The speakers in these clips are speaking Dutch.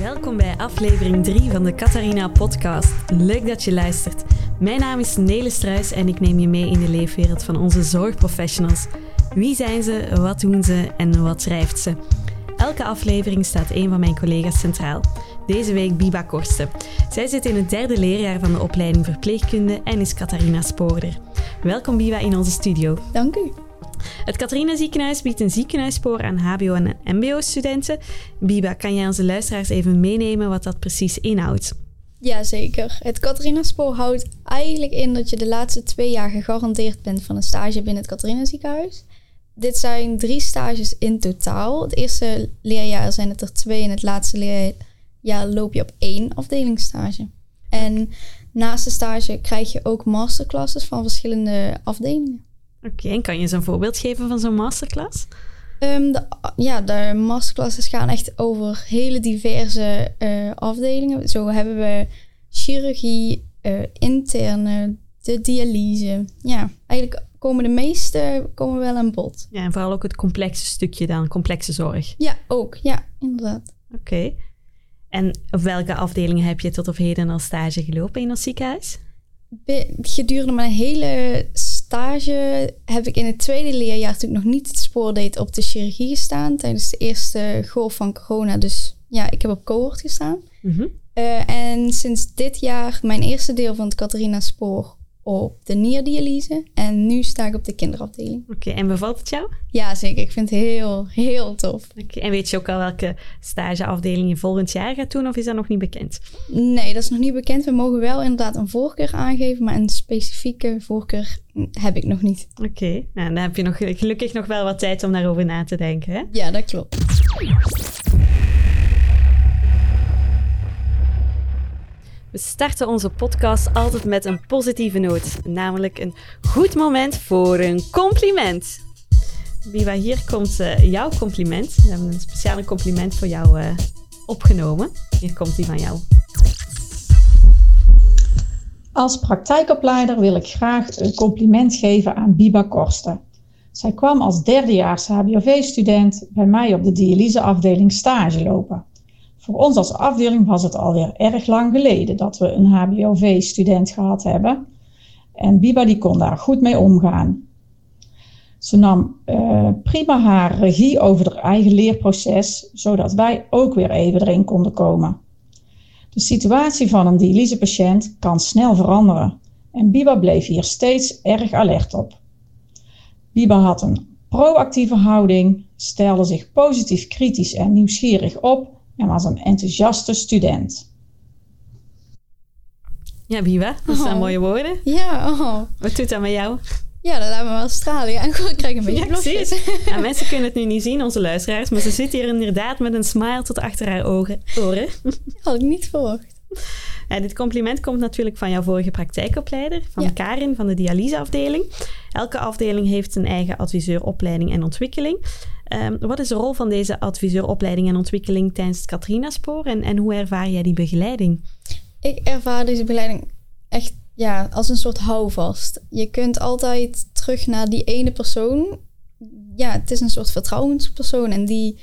Welkom bij aflevering 3 van de Catharina Podcast. Leuk dat je luistert. Mijn naam is Nele Struis en ik neem je mee in de leefwereld van onze zorgprofessionals. Wie zijn ze, wat doen ze en wat schrijft ze? Elke aflevering staat een van mijn collega's centraal. Deze week Biba Korsten. Zij zit in het derde leerjaar van de opleiding verpleegkunde en is Catharina Spoorder. Welkom Biba in onze studio. Dank u. Het Catharina Ziekenhuis biedt een ziekenhuisspoor aan HBO- en MBO-studenten. Biba, kan jij onze luisteraars even meenemen wat dat precies inhoudt? Jazeker. Het Catharina Spoor houdt eigenlijk in dat je de laatste twee jaar gegarandeerd bent van een stage binnen het Catharina Ziekenhuis. Dit zijn drie stages in totaal. Het eerste leerjaar zijn het er twee en het laatste leerjaar loop je op één afdelingsstage. En naast de stage krijg je ook masterclasses van verschillende afdelingen. Oké, en kan je eens een voorbeeld geven van zo'n masterclass? Um, de, ja, de masterclasses gaan echt over hele diverse uh, afdelingen. Zo hebben we chirurgie, uh, interne, de dialyse. Ja, eigenlijk komen de meeste komen wel aan bod. Ja, en vooral ook het complexe stukje dan, complexe zorg. Ja, ook. Ja, inderdaad. Oké. Okay. En op welke afdelingen heb je tot op heden al stage gelopen in ons ziekenhuis? Gedurende mijn hele stage heb ik in het tweede leerjaar, toen ik nog niet het spoor deed, op de chirurgie gestaan. Tijdens de eerste golf van corona. Dus ja, ik heb op cohort gestaan. Mm -hmm. uh, en sinds dit jaar mijn eerste deel van het Catharina spoor op de nierdialyse. En nu sta ik op de kinderafdeling. Oké, en bevalt het jou? Ja, zeker. Ik vind het heel, heel tof. Oké, en weet je ook al welke stageafdeling je volgend jaar gaat doen of is dat nog niet bekend? Nee, dat is nog niet bekend. We mogen wel inderdaad een voorkeur aangeven, maar een specifieke voorkeur heb ik nog niet. Oké, nou, dan heb je nog, gelukkig nog wel wat tijd om daarover na te denken. Hè? Ja, dat klopt. We starten onze podcast altijd met een positieve noot, namelijk een goed moment voor een compliment. Biba, hier komt uh, jouw compliment. We hebben een speciale compliment voor jou uh, opgenomen. Hier komt die van jou. Als praktijkopleider wil ik graag een compliment geven aan Biba Korsten. Zij kwam als derdejaars HBOV-student bij mij op de dialyseafdeling stage lopen. Voor ons als afdeling was het alweer erg lang geleden dat we een HBOV-student gehad hebben. En Biba die kon daar goed mee omgaan. Ze nam uh, prima haar regie over haar eigen leerproces, zodat wij ook weer even erin konden komen. De situatie van een dialysepatiënt kan snel veranderen en Biba bleef hier steeds erg alert op. Biba had een proactieve houding, stelde zich positief kritisch en nieuwsgierig op en was een enthousiaste student. Ja, Biba, dat zijn oh. mooie woorden. Ja, oh. Wat doet dat met jou? Ja, dat laat me wel stralen. Ja, ik krijg een beetje ja, precies. Ja, mensen kunnen het nu niet zien, onze luisteraars, maar ze zit hier inderdaad met een smile tot achter haar ogen, oren. Had ik niet verwacht. Ja, dit compliment komt natuurlijk van jouw vorige praktijkopleider, van ja. Karin van de dialyseafdeling. Elke afdeling heeft een eigen adviseur opleiding en ontwikkeling. Um, wat is de rol van deze adviseur opleiding en ontwikkeling tijdens het Katrina-spoor en, en hoe ervaar jij die begeleiding? Ik ervaar deze begeleiding echt ja, als een soort houvast. Je kunt altijd terug naar die ene persoon. Ja, het is een soort vertrouwenspersoon en die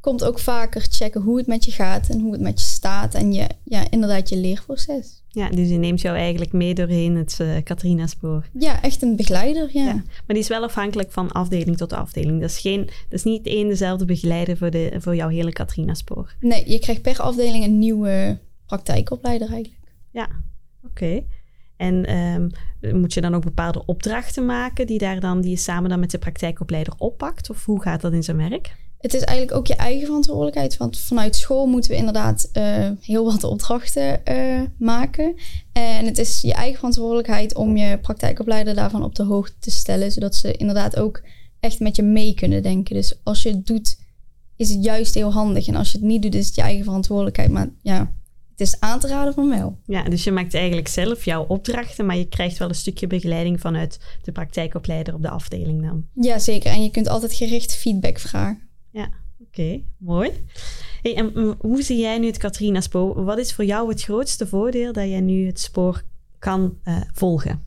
komt ook vaker checken hoe het met je gaat en hoe het met je staat en je, ja, inderdaad je leerproces. Ja, dus die neemt jou eigenlijk mee doorheen het uh, Katrina-spoor. Ja, echt een begeleider, ja. ja. Maar die is wel afhankelijk van afdeling tot afdeling. Dat is, geen, dat is niet één dezelfde begeleider voor, de, voor jouw hele Katrina-spoor. Nee, je krijgt per afdeling een nieuwe praktijkopleider eigenlijk. Ja, oké. En um, moet je dan ook bepaalde opdrachten maken die, daar dan, die je samen dan met de praktijkopleider oppakt? Of hoe gaat dat in zijn werk? Het is eigenlijk ook je eigen verantwoordelijkheid. Want vanuit school moeten we inderdaad uh, heel wat opdrachten uh, maken. En het is je eigen verantwoordelijkheid om je praktijkopleider daarvan op de hoogte te stellen. Zodat ze inderdaad ook echt met je mee kunnen denken. Dus als je het doet, is het juist heel handig. En als je het niet doet, is het je eigen verantwoordelijkheid. Maar ja, het is aan te raden van wel. Ja, dus je maakt eigenlijk zelf jouw opdrachten, maar je krijgt wel een stukje begeleiding vanuit de praktijkopleider op de afdeling dan. Ja, zeker. En je kunt altijd gericht feedback vragen. Ja, oké, mooi. Hey, en hoe zie jij nu het Katrina-spoor? Wat is voor jou het grootste voordeel dat jij nu het spoor kan uh, volgen?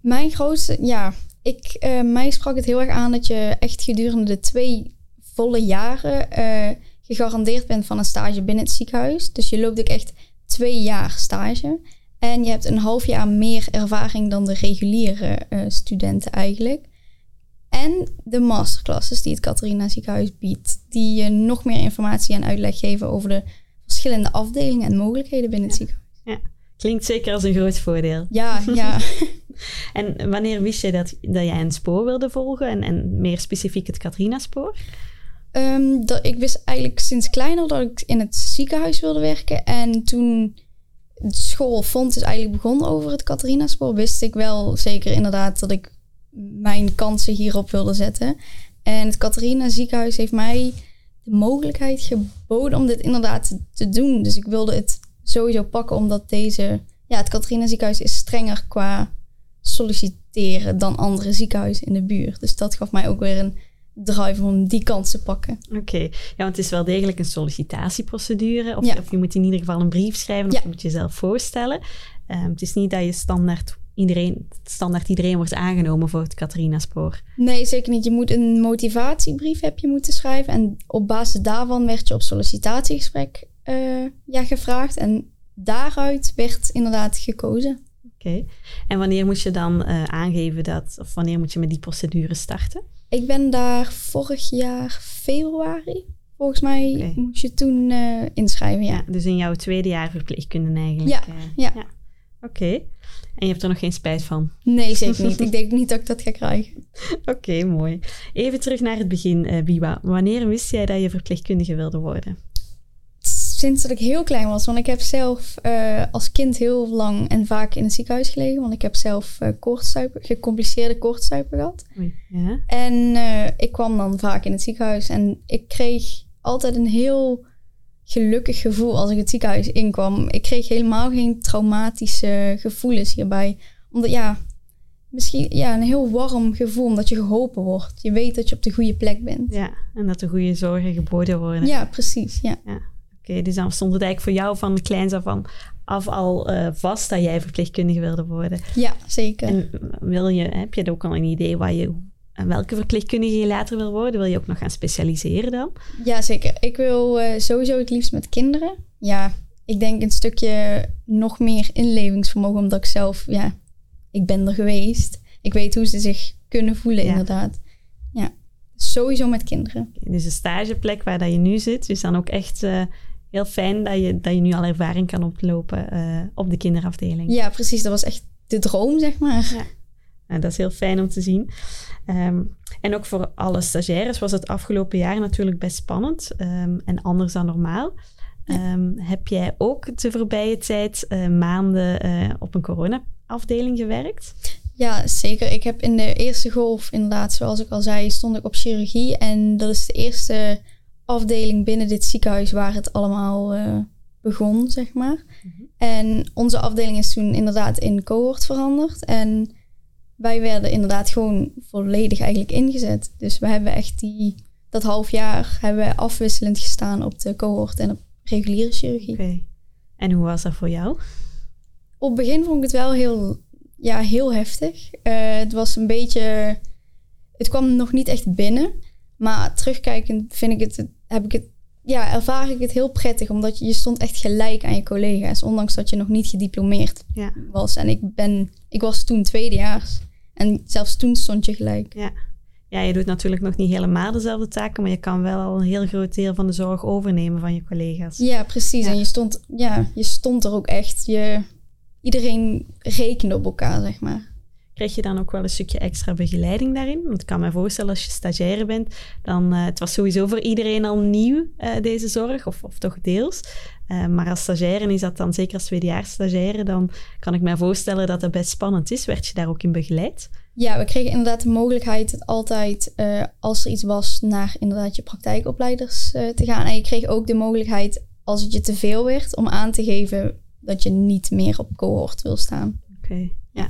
Mijn grootste, ja, ik, uh, mij sprak het heel erg aan dat je echt gedurende de twee volle jaren uh, gegarandeerd bent van een stage binnen het ziekenhuis. Dus je loopt ook echt twee jaar stage. En je hebt een half jaar meer ervaring dan de reguliere eh, studenten eigenlijk. En de masterclasses die het Catharina ziekenhuis biedt. Die je nog meer informatie en uitleg geven over de verschillende afdelingen en mogelijkheden binnen het ziekenhuis. Ja, klinkt zeker als een groot voordeel. Ja, ja. en wanneer wist je dat, dat jij een spoor wilde volgen en, en meer specifiek het Catharina-spoor? Um, dat, ik wist eigenlijk sinds kleiner dat ik in het ziekenhuis wilde werken. En toen school vond is eigenlijk begon over het Catharina-spoor, wist ik wel zeker inderdaad dat ik mijn kansen hierop wilde zetten. En het Catharina ziekenhuis heeft mij de mogelijkheid geboden om dit inderdaad te doen. Dus ik wilde het sowieso pakken omdat deze... Ja, het Catharina ziekenhuis is strenger qua solliciteren dan andere ziekenhuizen in de buurt. Dus dat gaf mij ook weer een drive om die kans te pakken. Oké, ja, want het is wel degelijk een sollicitatieprocedure. Of, of, je moet in ieder geval een brief schrijven of je moet jezelf voorstellen. Um, het is niet dat je standaard iedereen, standaard iedereen wordt aangenomen voor het Catharina-spoor. Nee, zeker niet. Je moet een motivatiebrief heb je moeten schrijven. En op basis daarvan werd je op sollicitatiegesprek uh, ja, gevraagd. En daaruit werd inderdaad gekozen. Oké. En wanneer moet je dan uh, aangeven dat, of wanneer moet je met die procedure starten? Ik ben daar vorig jaar februari. Volgens mij okay. moest je toen uh, inschrijven, ja. ja. Dus in jouw tweede jaar verpleegkunde eigenlijk. Ja, ja. ja. Oké. En je hebt er nog geen spijt van? Nee, zeker niet. ik denk niet dat ik dat ga krijgen. Oké, mooi. Even terug naar het begin, uh, Biwa. Wanneer wist jij dat je verpleegkundige wilde worden? Sinds dat ik heel klein was. Want ik heb zelf uh, als kind heel lang en vaak in het ziekenhuis gelegen. Want ik heb zelf uh, gecompliceerde koortszuipen gehad. Oei, ja. En ik kwam dan vaak in het ziekenhuis. En ik kreeg altijd een heel gelukkig gevoel als ik het ziekenhuis inkwam. Ik kreeg helemaal geen traumatische gevoelens hierbij. Omdat ja, misschien ja, een heel warm gevoel omdat je geholpen wordt. Je weet dat je op de goede plek bent. Ja, en dat de goede zorgen geboden worden. Ja, precies. Ja. ja. Oké, dus dan stond het eigenlijk voor jou van de kleins af van af al uh, vast dat jij verpleegkundige wilde worden. Ja, zeker. En wil je, heb je ook al een idee waar je en welke verpleegkundige je later wil worden? Wil je ook nog gaan specialiseren dan? Ja, zeker. Ik wil uh, sowieso het liefst met kinderen. Ja, ik denk een stukje nog meer inlevingsvermogen, omdat ik zelf, ja, ik ben er geweest. Ik weet hoe ze zich kunnen voelen, inderdaad. Ja, sowieso met kinderen. Dus de stageplek waar dat je nu zit, is dan ook echt uh, heel fijn dat je, dat je nu al ervaring kan oplopen uh, op de kinderafdeling. Ja, precies. Dat was echt de droom, zeg maar. Ja. Nou, dat is heel fijn om te zien. Um, en ook voor alle stagiaires was het afgelopen jaar natuurlijk best spannend um, en anders dan normaal. Um, heb jij ook de voorbije tijd uh, maanden uh, op een corona-afdeling gewerkt? Ja, zeker. Ik heb in de eerste golf, inderdaad, zoals ik al zei, stond ik op chirurgie. En dat is de eerste afdeling binnen dit ziekenhuis waar het allemaal uh, begon, zeg maar. Mm -hmm. En onze afdeling is toen inderdaad in cohort veranderd. En wij werden inderdaad gewoon volledig eigenlijk ingezet. Dus we hebben echt die, dat half jaar hebben we afwisselend gestaan op de cohort en op reguliere chirurgie. Okay. En hoe was dat voor jou? Op het begin vond ik het wel heel, ja, heel heftig. Uh, het was een beetje, het kwam nog niet echt binnen. Maar terugkijkend vind ik het, heb ik het, ja, ervaar ik het heel prettig. Omdat je, je stond echt gelijk aan je collega's. Ondanks dat je nog niet gediplomeerd ja. was. En ik ben, ik was toen tweedejaars. En zelfs toen stond je gelijk. Ja. ja, je doet natuurlijk nog niet helemaal dezelfde taken, maar je kan wel al een heel groot deel van de zorg overnemen van je collega's. Ja, precies. Ja. En je stond, ja, je stond er ook echt. Je, iedereen rekende op elkaar, zeg maar. Krijg je dan ook wel een stukje extra begeleiding daarin? Want ik kan me voorstellen, als je stagiaire bent, dan uh, het was sowieso voor iedereen al nieuw, uh, deze zorg, of, of toch deels. Uh, maar als stagiaire is dat dan, zeker als tweedejaars stagiaire, dan kan ik me voorstellen dat het best spannend is. Werd je daar ook in begeleid? Ja, we kregen inderdaad de mogelijkheid altijd, als er iets was, naar inderdaad je praktijkopleiders te gaan. En je kreeg ook de mogelijkheid, als het je te veel werd, om aan te geven dat je niet meer op cohort wil staan. Oké, okay, ja.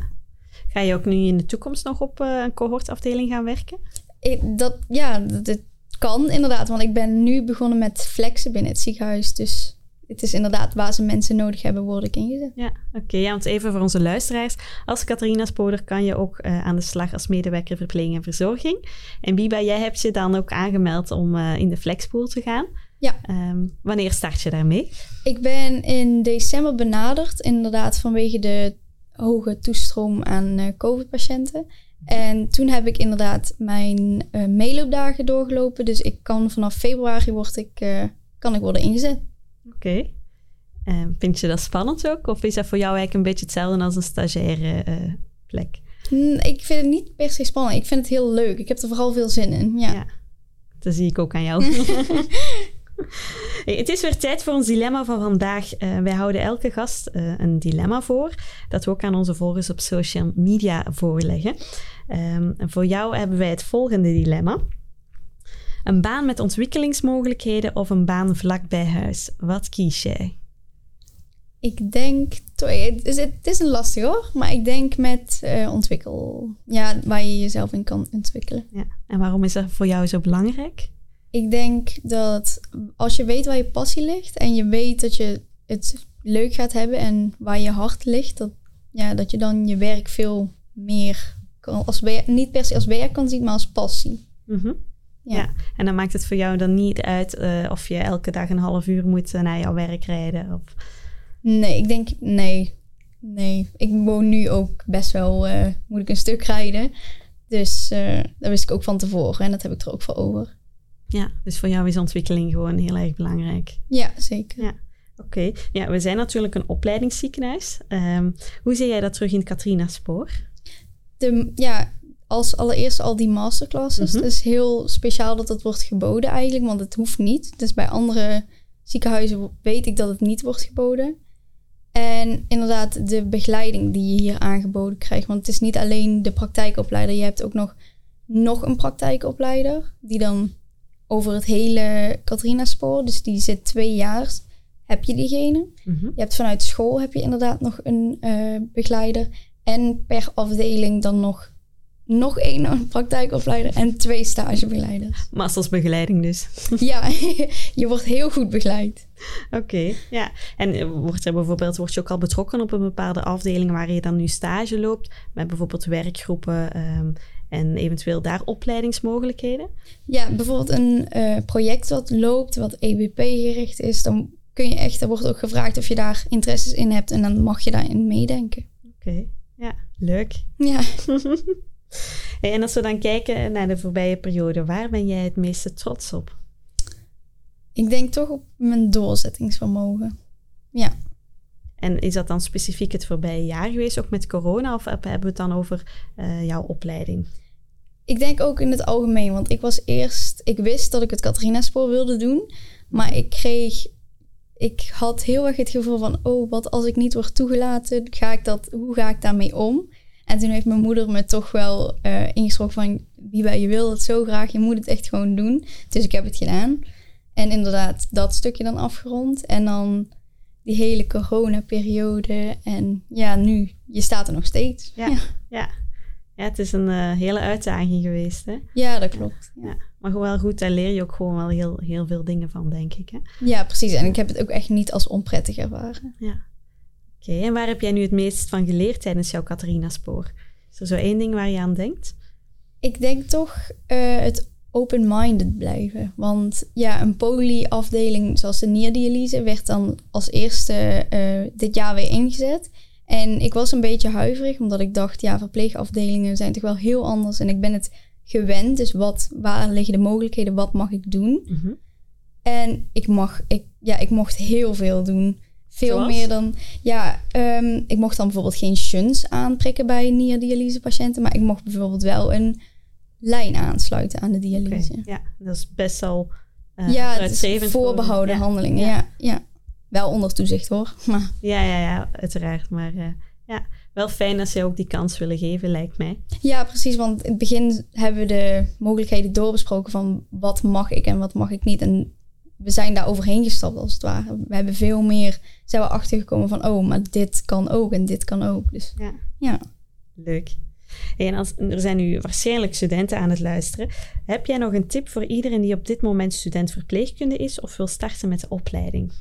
Ga je ook nu in de toekomst nog op uh, een cohortafdeling gaan werken? Ik, dat, ja, dat, dat, kan inderdaad. Want ik ben nu begonnen met flexen binnen het ziekenhuis. Dus het is inderdaad waar ze mensen nodig hebben, word ik ingezet. Ja, oké. ja, want even voor onze luisteraars. Als Catharina Spoder kan je ook uh, aan de slag als medewerker verpleging en verzorging. En Biba, jij hebt je dan ook aangemeld om uh, in de flexpool te gaan. Ja. Um, wanneer start je daarmee? Ik ben in december benaderd, inderdaad vanwege de hoge toestroom aan uh, COVID-patiënten. En toen heb ik inderdaad mijn uh, meeloopdagen doorgelopen. Dus ik kan vanaf februari word ik, uh, kan ik worden ingezet. Oké. Okay. Uh, vind je dat spannend ook? Of is dat voor jou eigenlijk een beetje hetzelfde als een stagiaire plek? Mm, ik vind het niet per se spannend. Ik vind het heel leuk. Ik heb er vooral veel zin in. Ja. ja dat zie ik ook aan jou. Het is weer tijd voor ons dilemma van vandaag. Uh, wij houden elke gast uh, een dilemma voor, dat we ook aan onze volgers op social media voorleggen. Um, en voor jou hebben wij het volgende dilemma. Een baan met ontwikkelingsmogelijkheden of een baan vlak bij huis? Wat kies jij? Ik denk, het is, het is een lastig hoor, maar ik denk met uh, ontwikkel. Ja, waar je jezelf in kan ontwikkelen. Ja. En waarom is dat voor jou zo belangrijk? Ik denk dat als je weet waar je passie ligt en je weet dat je het leuk gaat hebben en waar je hart ligt, dat, ja, dat je dan je werk veel meer kan, als werk, niet per se als werk kan zien, maar als passie. Mm -hmm. ja. ja. en dan maakt het voor jou dan niet uit uh, of je elke dag een half uur moet uh, naar jouw werk rijden? Of... Nee, ik denk nee. Nee, ik woon nu ook best wel, uh, moet ik een stuk rijden. Dus dat wist ik ook van tevoren en dat heb ik er ook voor over. Ja, dus voor jou is ontwikkeling gewoon heel erg belangrijk. Ja, zeker. Ja. Oké, ja, we zijn natuurlijk een opleidingsziekenhuis. Um, hoe zie jij dat terug in Katrina Spoor? De, ja, als allereerst al die masterclasses. Mm Het is heel speciaal dat het wordt geboden eigenlijk, want het hoeft niet. Dus bij andere ziekenhuizen weet ik dat het niet wordt geboden. En inderdaad, de begeleiding die je hier aangeboden krijgt. Want het is niet alleen de praktijkopleider, je hebt ook nog, nog een praktijkopleider die dan over het hele Katrina-spoor. Dus die zit twee jaar, heb je diegene. Mhm. Je hebt vanuit school heb je inderdaad nog een uh, begeleider. En per afdeling dan nog, nog één praktijkopleider en twee stagebegeleiders. Mastersbegeleiding dus. ja, je wordt heel goed begeleid. Oké, ja. En wordt er bijvoorbeeld, word je ook al betrokken op een bepaalde afdeling waar je dan nu stage loopt, met bijvoorbeeld werkgroepen um, en eventueel daar opleidingsmogelijkheden? Ja, bijvoorbeeld een uh, project wat loopt, wat EBP gericht is, dan kun je echt, er wordt ook gevraagd of je daar interesses in hebt en dan mag je daarin meedenken. Oké, ja, leuk. Ja. en als we dan kijken naar de voorbije periode, waar ben jij het meeste trots op? Ik denk toch op mijn doorzettingsvermogen. Ja. En is dat dan specifiek het voorbije jaar geweest, ook met corona, of hebben we het dan over uh, jouw opleiding? Ik denk ook in het algemeen, want ik was eerst, ik wist dat ik het Catharina-spoor wilde doen, maar ik kreeg, ik had heel erg het gevoel van, oh, wat als ik niet word toegelaten, ga ik dat, hoe ga ik daarmee om? En toen heeft mijn moeder me toch wel uh, ingeschrokken van, Biba, je wil het zo graag, je moet het echt gewoon doen. Dus ik heb het gedaan. En inderdaad, dat stukje dan afgerond. En dan die hele corona-periode. En ja, nu, je staat er nog steeds. Ja, ja. ja. het is een uh, hele uitdaging geweest, hè? Ja, dat klopt. Ja. Maar wel goed, daar leer je ook gewoon wel heel, heel veel dingen van, denk ik, hè? Ja, precies. En ik heb het ook echt niet als onprettig ervaren. Ja. Oké, en waar heb jij nu het meest van geleerd tijdens jouw Catharina-spoor? Is er zo één ding waar je aan denkt? Ik denk toch uh, het open-minded blijven. Want ja, een polyafdeling zoals de nierdialyse werd dan als eerste uh, dit jaar weer ingezet. En ik was een beetje huiverig, omdat ik dacht, ja, verpleegafdelingen zijn toch wel heel anders. En ik ben het gewend, dus wat, waar liggen de mogelijkheden, wat mag ik doen? Mm -hmm. En ik, mag, ik, ja, ik mocht heel veel doen. Veel Zoals? meer dan, ja, um, ik mocht dan bijvoorbeeld geen shunts aanprikken bij nierdialyse patiënten, maar ik mocht bijvoorbeeld wel een lijn aansluiten aan de dialyse. Okay, ja, dat is best wel uh, ja, het is voorbehouden ja. handelingen. Ja. ja. wel onder toezicht hoor. Maar. Ja, ja, ja, uiteraard. Maar uh, ja, wel fijn dat ze ook die kans willen geven, lijkt mij. Ja, precies. Want in het begin hebben we de mogelijkheden doorbesproken van wat mag ik en wat mag ik niet. En we zijn daar overheen gestapt als het ware. We hebben veel meer, zijn we achtergekomen van oh, maar dit kan ook en dit kan ook. Dus ja, ja. leuk. En als, er zijn nu waarschijnlijk studenten aan het luisteren. Heb jij nog een tip voor iedereen die op dit moment student verpleegkunde is of wil starten met de opleiding?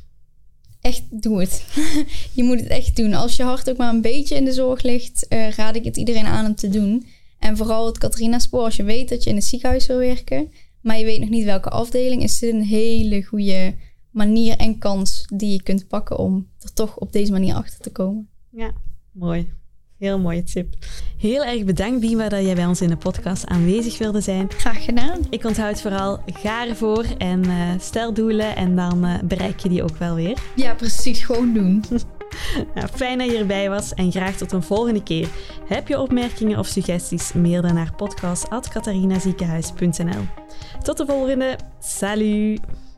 echt doe het. je moet het echt doen. Als je hart ook maar een beetje in de zorg ligt, uh, raad ik het iedereen aan om te doen. En vooral het Catharina-spoor, als je weet dat je in het ziekenhuis wil werken, maar je weet nog niet welke afdeling, is dit een hele goede manier en kans die je kunt pakken om er toch op deze manier achter te komen. Ja, mooi. Heel mooie tip. Heel erg bedankt, Bima, dat jij bij ons in de podcast aanwezig wilde zijn. Graag gedaan. Ik onthoud vooral, ga ervoor en uh, stel doelen en dan uh, bereik je die ook wel weer. Ja, precies. Gewoon doen. nou, fijn dat je erbij was en graag tot een volgende keer. Heb je opmerkingen of suggesties? Mail dan naar podcast.catharinaziekenhuis.nl Tot de volgende. Salut!